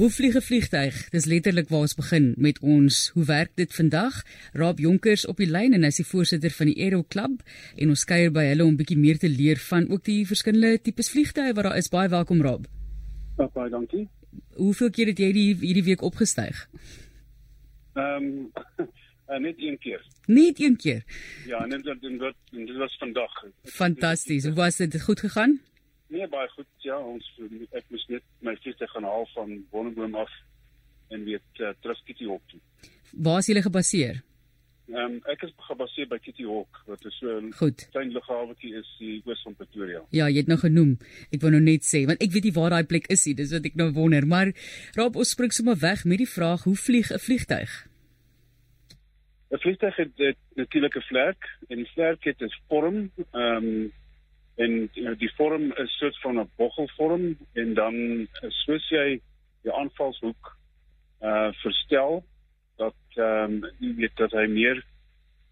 Hoe vlieg 'n vliegtyg? Dis letterlik waar ons begin met ons. Hoe werk dit vandag? Raab Jonkers op die lyn en hy is die voorsitter van die Aero Club en ons kuier by hulle om bietjie meer te leer van ook die verskillende tipes vliegtye wat daar is. Baie welkom Raab. Baie dankie. Hoeveel keer het jy die hierdie week opgestyg? Ehm um, uh, net een keer. Net een keer. Ja, net dit dit dit was vandag. Fantasties. Hoe was dit? Goed gegaan? Nee, baie goed. Ja, ons ek moes net my fiets gaan haal van Wonderboom af en weer uh, terug Kitty Hawk toe. Waar is jy gebaseer? Ehm um, ek is gebaseer by Kitty Hawk wat is so 'n klein lughawetjie is hier oos van Pretoria. Ja, jy het nou genoem. Ek wou nou net sê want ek weet nie waar daai plek is nie. Dis wat ek nou wonder, maar raap ons spring sommer weg met die vraag hoe vlieg 'n vliegtyg? 'n Vliegtyg het, het natuurlik 'n vlerk en die vlerk het 'n vorm, ehm um, en you know, die vorm is soort van 'n boggelvorm en dan soos jy die aanvalshoek uh verstel dat ehm um, jy weet dat hy meer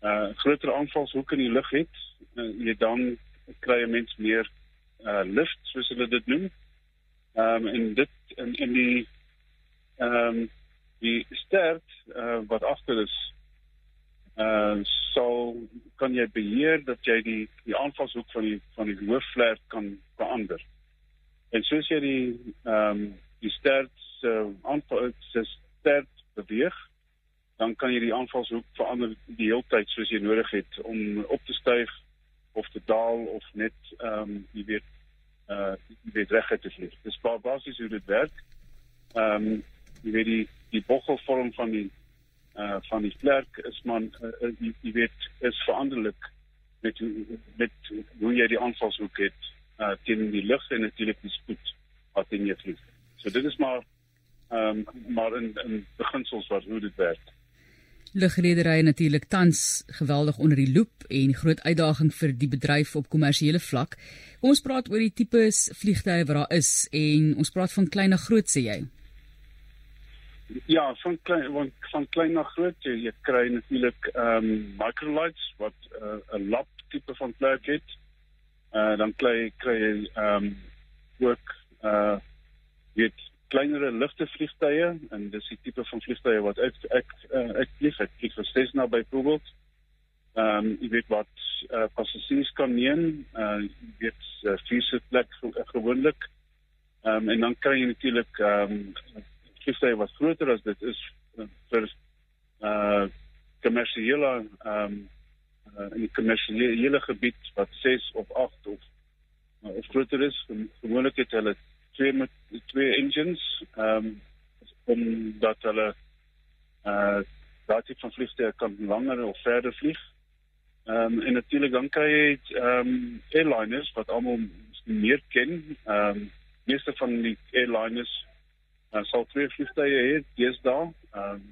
uh groter aanvalshoek in die lug het uh, jy dan kry 'n mens meer uh lift soos hulle dit noem. Ehm um, en dit in in die ehm um, die stert uh wat agter is uh sal kan jy beheer dat jy die die aanvalshoek van die van die hoofvlerk kan verander. En soos jy die ehm um, die stert se uh, aanval se stert beweeg, dan kan jy die aanvalshoek verander die hele tyd soos jy nodig het om op te styg of te daal of net ehm um, jy weet uh jy weet reguit te vlieg. Dis basies hoe dit werk. Ehm um, jy weet die die boggelvorm van die uh van die vlerk is man uh, jy, jy weet is veranderlik met met hoe jy die aanvalshoek het uh teen die lug en natuurlik die spoed wat in jou vlieg. So dit is maar ehm um, maar in in beginsels wat hoe dit werk. Lugredery natuurlik tans geweldig onder die loep en groot uitdaging vir die bedryf op kommersiële vlak. Kom ons praat oor die tipes vliegtye wat daar is en ons praat van klein na groot sê jy. Ja, van klein van, van klein na groot jy, jy kry natuurlik ehm um, microlights wat uh, 'n uh, lap tipe van vlerk het. Uh dan kry kry ehm um, ook uh weet kleinere ligte vliegtye en dis die tipe van vliegtye wat ek ek uh, ek vlieg ek vlieg vir Cessna byvoorbeeld. Ehm um, jy weet wat uh, passasiers kan neem, uh jy weet uh, vier sit plek gewoonlik. Ehm um, en dan kry jy natuurlik ehm um, vliegtye wat groter as dit is uh, vir uh kommersiële ehm um, uh, in die kommersiële gebied wat 6 of 8 of uh, of groter is gewoonlik het hulle twee met twee engines ehm um, om dat hulle uh daardie van vliegtye kan langer of verder vlieg. Ehm um, en natuurlik dan kry jy ehm um, airliners wat almal meer ken. Ehm um, meeste van die airliners uh, sal twee vliegtye hê deesdae. Ehm um,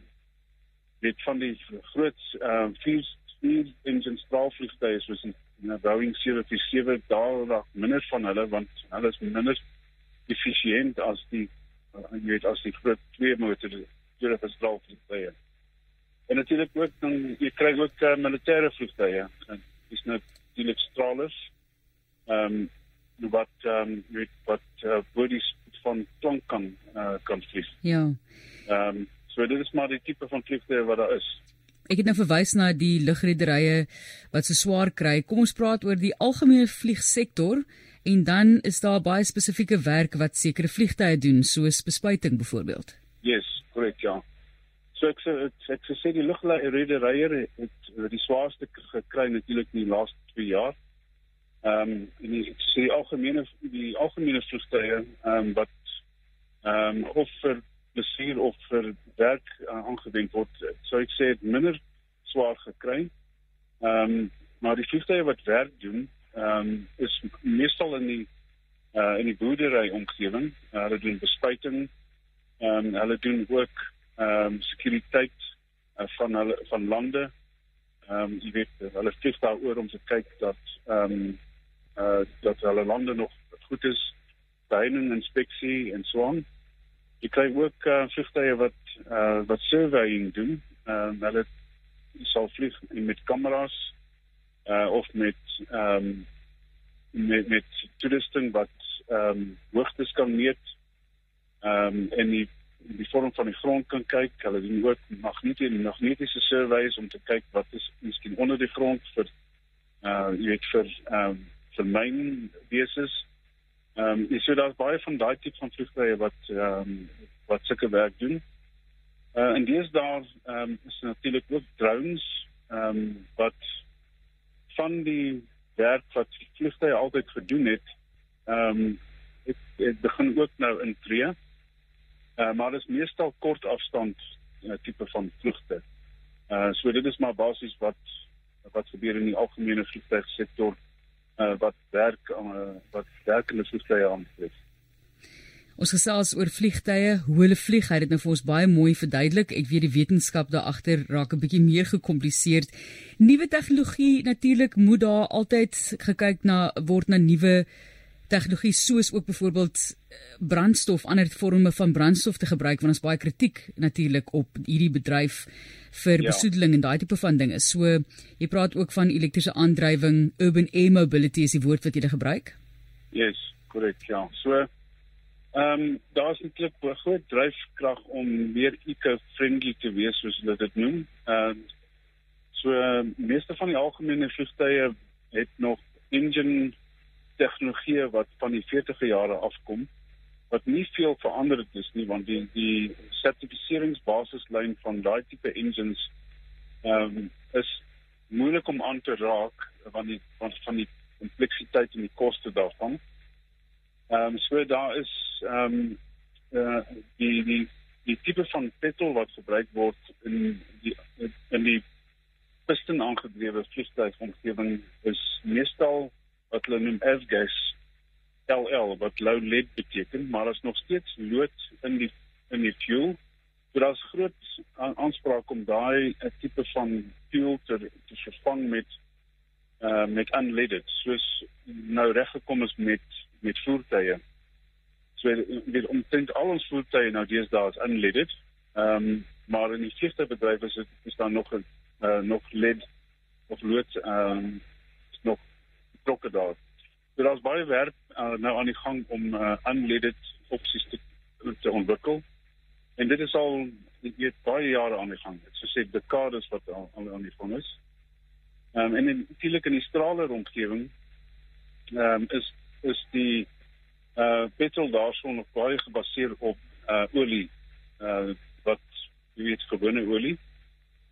dit van die groot ehm uh, vier vier engine straalvliegtye soos die Boeing 737 daar minder van hulle want hulle is minder efficiënt as die uh, weet as die groot twee motor die straalvliegtye. En natuurlik ook dan jy kry ook uh, militêre vliegtye. Dis nou die straalers. Ehm um, wat ehm um, weet wat uh, bodies van klank kan uh, kan vlieg. Ja. Ehm um, so dit is maar die tipe van vliegtuie wat daar is. Ek het nou verwys na die lugrederye wat so swaar kry. Kom ons praat oor die algemene vliegsektor en dan is daar baie spesifieke werk wat sekere vliegtuie doen soos bespuiting byvoorbeeld. Yes, korrek ja. So ek sê ek sê die lugrederye het die swaarste gekry natuurlik in die laaste 2 jaar. Ehm um, en die sê die algemene die algemene vliegtuie ehm um, wat ehm um, of vir plesier of vir werk uh, aangewend word, sou ek sê het minder swaar gekry. Ehm um, maar die vliegtuie wat werk doen, ehm um, is meestal in die uh in die boerdery omgewing. Uh, hulle doen bespuiting. Ehm um, hulle doen ook ehm um, sekuriteit uh, van hulle van lande. Ehm um, jy weet hulle vlieg daaroor om te kyk dat ehm um, uh dat hulle lande nog goed is duining inspeksie en so aan. Jy kry ook uh, vliegtye wat uh wat surveying doen. Ehm uh, hulle sal vlieg met kameras uh of met ehm um, met met toerusting wat ehm um, hoogtes kan meet. Ehm um, en die die vorm van die grond kan kyk. Hulle doen ook magnetiese magnetiese surveys om te kyk wat is miskien onder die grond vir uh jy weet vir ehm um, vir myn beses. Ehm um, jy sien daar's baie van daai tipe van vliegtuie wat ehm um, wat sulke werk doen. Uh en dis daar ehm um, is natuurlik ook drones ehm um, wat van die werk wat vliegtuie altyd gedoen het ehm um, dit dit begin ook nou in tree. Uh maar dit is meestal kort afstand uh, tipe van vlugte. Uh so dit is maar basies wat wat gebeur in die algemene vliegtuigsektor uh wat werk uh, wat werkende vliegtuie aanbetref. Ons gesels oor vliegtye, hoe hulle vlieg. Hy het dit nou vir ons baie mooi verduidelik. Ek weet die wetenskap daar agter raak 'n bietjie meer gekompliseer. Nuwe tegnologie natuurlik moet daar altyd gekyk na word na nuwe tegnologie soos ook byvoorbeeld eh, brandstof, ander forme van brandstof te gebruik want ons baie kritiek natuurlik op hierdie bedryf vir ja. besoedeling en daai tipe van dinge. So jy praat ook van elektriese aandrywing, urban air mobility is die woord wat jy gebruik? Yes, korrek, ja. So Ehm um, daar's eintlik 'n groot dryfkrag om meer eco-friendly te wees soos hulle dit noem. Ehm uh, so uh, meeste van die algemene vliegtye het nog engine tegnologie wat van die 40e jare afkom wat nie veel verander het is nie want die die sertifiseringsbasislyn van daai tipe engines ehm um, is moeilik om aan te raak want die van van die kompleksiteit en die koste daarvan. Ehm um, so daar is ehm um, uh, die die die tipe van petrol wat gebruik word in die in die piston aangedrewe vliegtuigomgewing is meestal wat hulle noem F-gas LL wat low lead beteken, maar is nog steeds lood in die in die fuel. So daar's groot aanspraak om daai eh, tipe van fuel te te vervang met uh met unleaded soos nou reggekom is met met voertuie. So dit omtrent al ons voertuie nou deesdae is unleaded. Ehm um, maar in die vierde bedryf is dit is daar nog 'n uh, nog lead of lood ehm um, nog betrokke daar. So daar's baie werk uh, nou aan die gang om uh, unleaded opsies te te ontwikkel. En dit is al dit baie jare aan die gang. Dit sê dekades wat al aan die gang is. Ehm um, en natuurlik in die straler omgewing ehm um, is is die uh petrol daarson nog baie gebaseer op uh olie uh wat jy weet gewone olie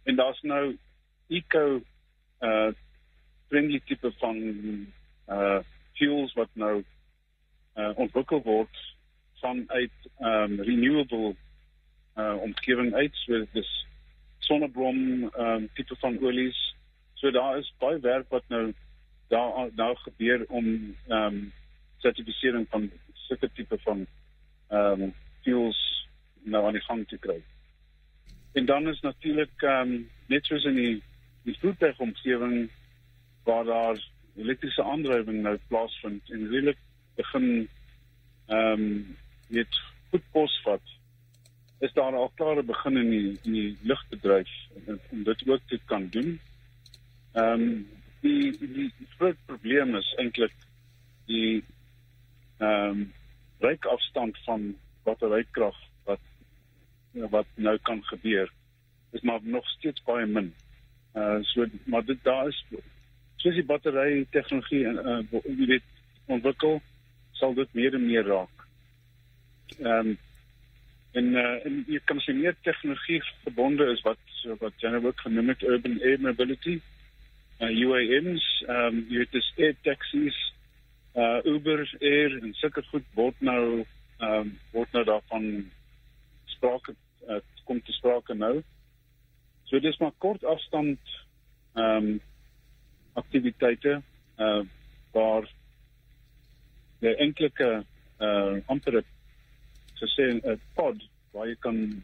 en daar's nou eco uh friendly tipe van uh fuels wat nou uh ontwikkel word vanuit um renewable uh omgewing uit so dis sonnebrom um tipe van olies so daar is baie werk wat nou daar nou gebeur om um, sertifisering van sulke tipe van um, fuels nou aan die gang te kry. En dan is natuurlik um, net soos in die die voertuigomgewing waar daar elektriese aandrywing nou plaasvind en regtig begin ehm um, net goed posvat is daar al klare begin in die in die lugbedryf om dit ook te kan doen. Ehm um, die die groot probleem is eintlik die ehm um, ryk afstand van batterykrag wat wat nou kan gebeur is maar nog steeds baie min. Uh so maar dit daar is soos die battery tegnologie en uh jy weet ontwikkel sal dit meer en meer raak. Ehm um, en uh en jy kan sien meer tegnologie verbonde is wat wat jy nou ook genoem het urban air mobility uh, UAMs, ehm um, jy weet dis air taxis, uh Uber Air en sulke goed word nou ehm um, word nou daarvan sprake uh, kom te sprake nou. So dis maar kort afstand ehm um, aktiwiteite uh waar die enkelike uh amper gesê 'n pod waar jy kan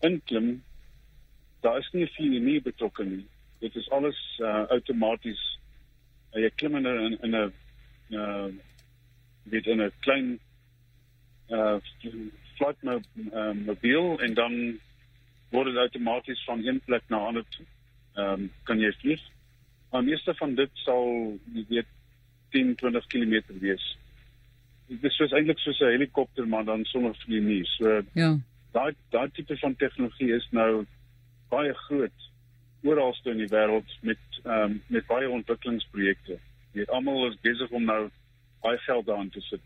inklim. Daar is nie veel nie betrokke nie dit is alles uh, outomaties. Uh, jy klim in 'n in 'n uh dit in 'n klein uh flight mo uh, mobiel en dan word dit outomaties van een plek na ander ehm um, kan jy vlieg. Maar meeste van dit sal jy weet 10 20 km wees. Dit is soos eintlik soos 'n helikopter maar dan sonder vlieg nie. So Ja. daai daai tipe van tegnologie is nou baie groot oral in die wêreld met ehm um, met baie ontwikkelingsprojekte. Jy weet almal is besig om nou baie geld daarin te sit,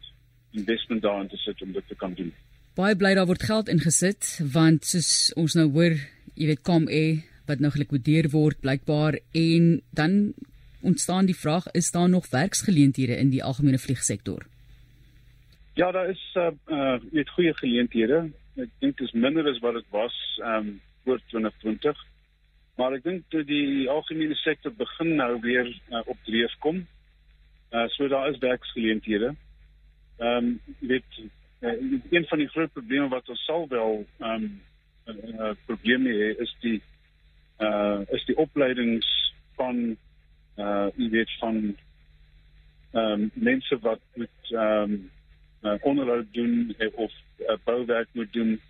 investment daarin te sit om dit te kan doen. Baie bly daar word geld ingesit want soos ons nou hoor, jy weet kom e wat nou gelikwideer word blykbaar en dan ontstaan die vraag is daar nog werksgeleenthede in die algemene vliegsektor? Ja, daar is uh uh net goeie geleenthede. Ek dink dit is minder as wat dit was um voor 2020. Maar ek dink dat die algemene sektor begin nou weer uh, op dreef kom. Uh so daar is werksgeleenthede. Ehm um, weet uh, een van die groot probleme wat ons sal wel ehm um, uh, probleme hê is die uh is die opleidings van uh jy weet van ehm um, mense wat met ehm um, uh, onderhoud doen of uh, bouwerk moet doen.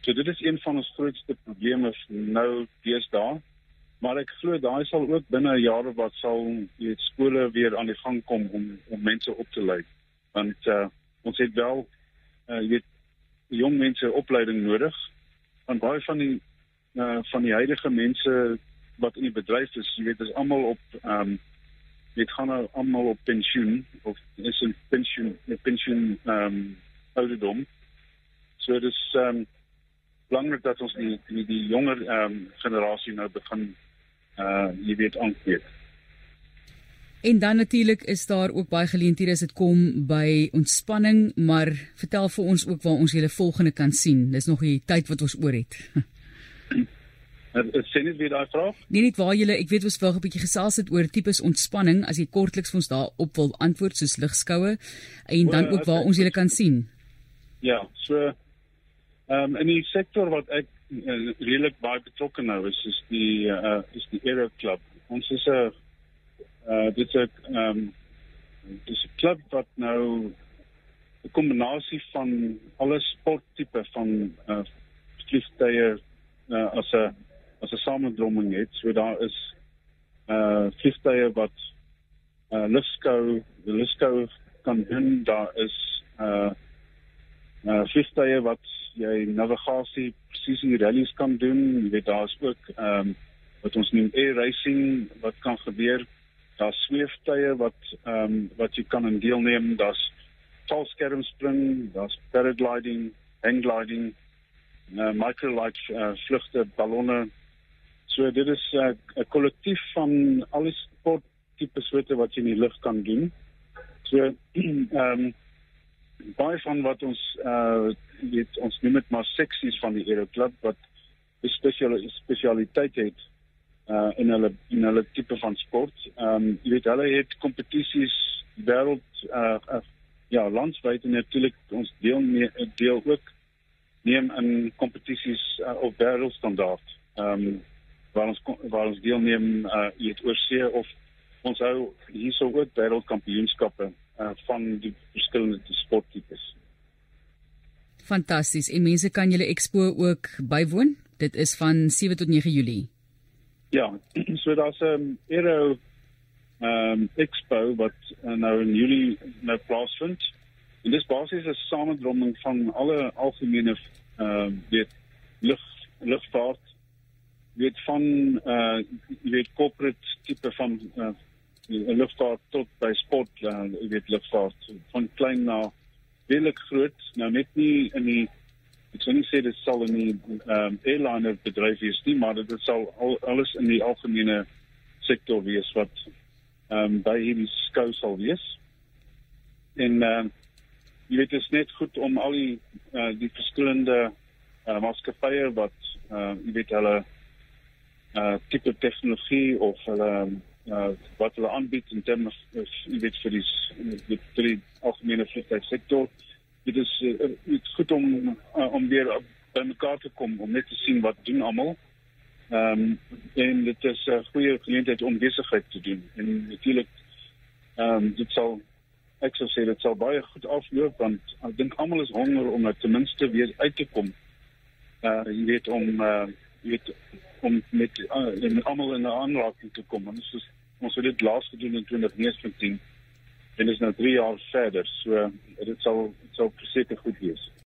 So dit is een van ons grootste probleme nou deesdae. Maar ek glo daai sal ook binne of wat sal jy weet skole weer aan die gang kom om om mense op te lei. Want uh ons het wel uh jy weet jong mense opleiding nodig. Want baie van die uh van die huidige mense wat in die bedryf is, jy weet, is almal op ehm um, dit gaan nou almal op pensioen of is 'n pensioen 'n pensioen ehm um, ouderdom. So dit is ehm um, belangrik dat ons die die, die jonger ehm um, generasie nou begin uh jy weet aankweek. En dan natuurlik is daar ook baie geleenthede as dit kom by ontspanning, maar vertel vir ons ook waar ons julle volgende kan sien. Dis nog die tyd wat ons oor het. Sê net weer daai vraag. Nee, net waar jy ek weet ons wou 'n bietjie gesels het oor tipes ontspanning as jy kortliks vir ons daarop wil antwoord soos ligskoue en dan ook waar ons julle kan sien. Ja, so ehm um, in die sektor wat ek uh, redelik baie betrokke nou is is die uh is die Aero Club. Ons is 'n uh dit is 'n ehm um, dis 'n klub wat nou 'n kombinasie van alle sporttipe van uh vliegtye uh, as 'n as 'n samendromming het. So daar is uh vliegtye wat uh lufskou, die lufskou kan doen. Daar is uh uh vliegtye wat jy navigasie presies in rallies kan doen. Jy weet daar's ook ehm um, wat ons noem air racing wat kan gebeur. Daar's sweeftye wat ehm um, wat jy kan deelneem. Daar's valskermspring, daar's paragliding, hang gliding, uh, microlight uh, vlugte, ballonne, So dit is eh, 'n uh, kollektief van al die sporttipe soorte wat jy in die lug kan doen. So ehm um, baie van wat ons uh weet ons noem dit maar seksies van die Aero Club wat 'n spesiale spesialiteit het uh in hulle in hulle tipe van sport. Ehm um, jy weet hulle het kompetisies wêreld uh, uh ja, landwyd en natuurlik ons deel mee, deel ook neem in kompetisies uh, op wêreldstandaard. Ehm um, waar ons waar ons deelneem uh weet oorsee of ons hou hierso ook wêreldkampioenskappe uh van die verskillende sporttipes. Fantasties. En mense kan julle expo ook bywoon. Dit is van 7 tot 9 Julie. Ja, so daar's 'n um, Aero um, expo wat uh, nou in Julie nou plaasvind. En dis basies 'n samendromming van alle algemene uh, weet lug lugvaart weet van uh jy weet corporate tipe van uh lugvaart tot by sport uh, jy weet lugvaart van klein na redelik groot. Nou net nie in die ek sou nie sê dit sal in die um, airliner bedryf wees nie maar dit sal al, alles in die algemene sektor wees wat ehm um, by hierdie skou sal wees. En ehm um, jy weet dit is net goed om al die uh, die verskillende uh, maatskappye wat uh, jy weet hulle uh tipe tegnologie of hulle uh wat hulle aanbied in terme van jy weet vir die vir die algemene vliegtuigsektor. Dit is uh, is goed om uh, om weer by mekaar te kom om net te sien wat doen almal. Ehm um, en dit is 'n uh, goeie geleentheid om besigheid te doen. En natuurlik ehm um, dit sal ek sou sê dit sal baie goed afloop want ek dink almal is honger om ten minste weer uit te kom. Uh jy weet om uh weet om met uh, met almal in 'n aanraking te kom. Ons is ons het dit laas gedoen in 2019 en is nou 3 jaar verder. So dit sal dit sal seker goed wees.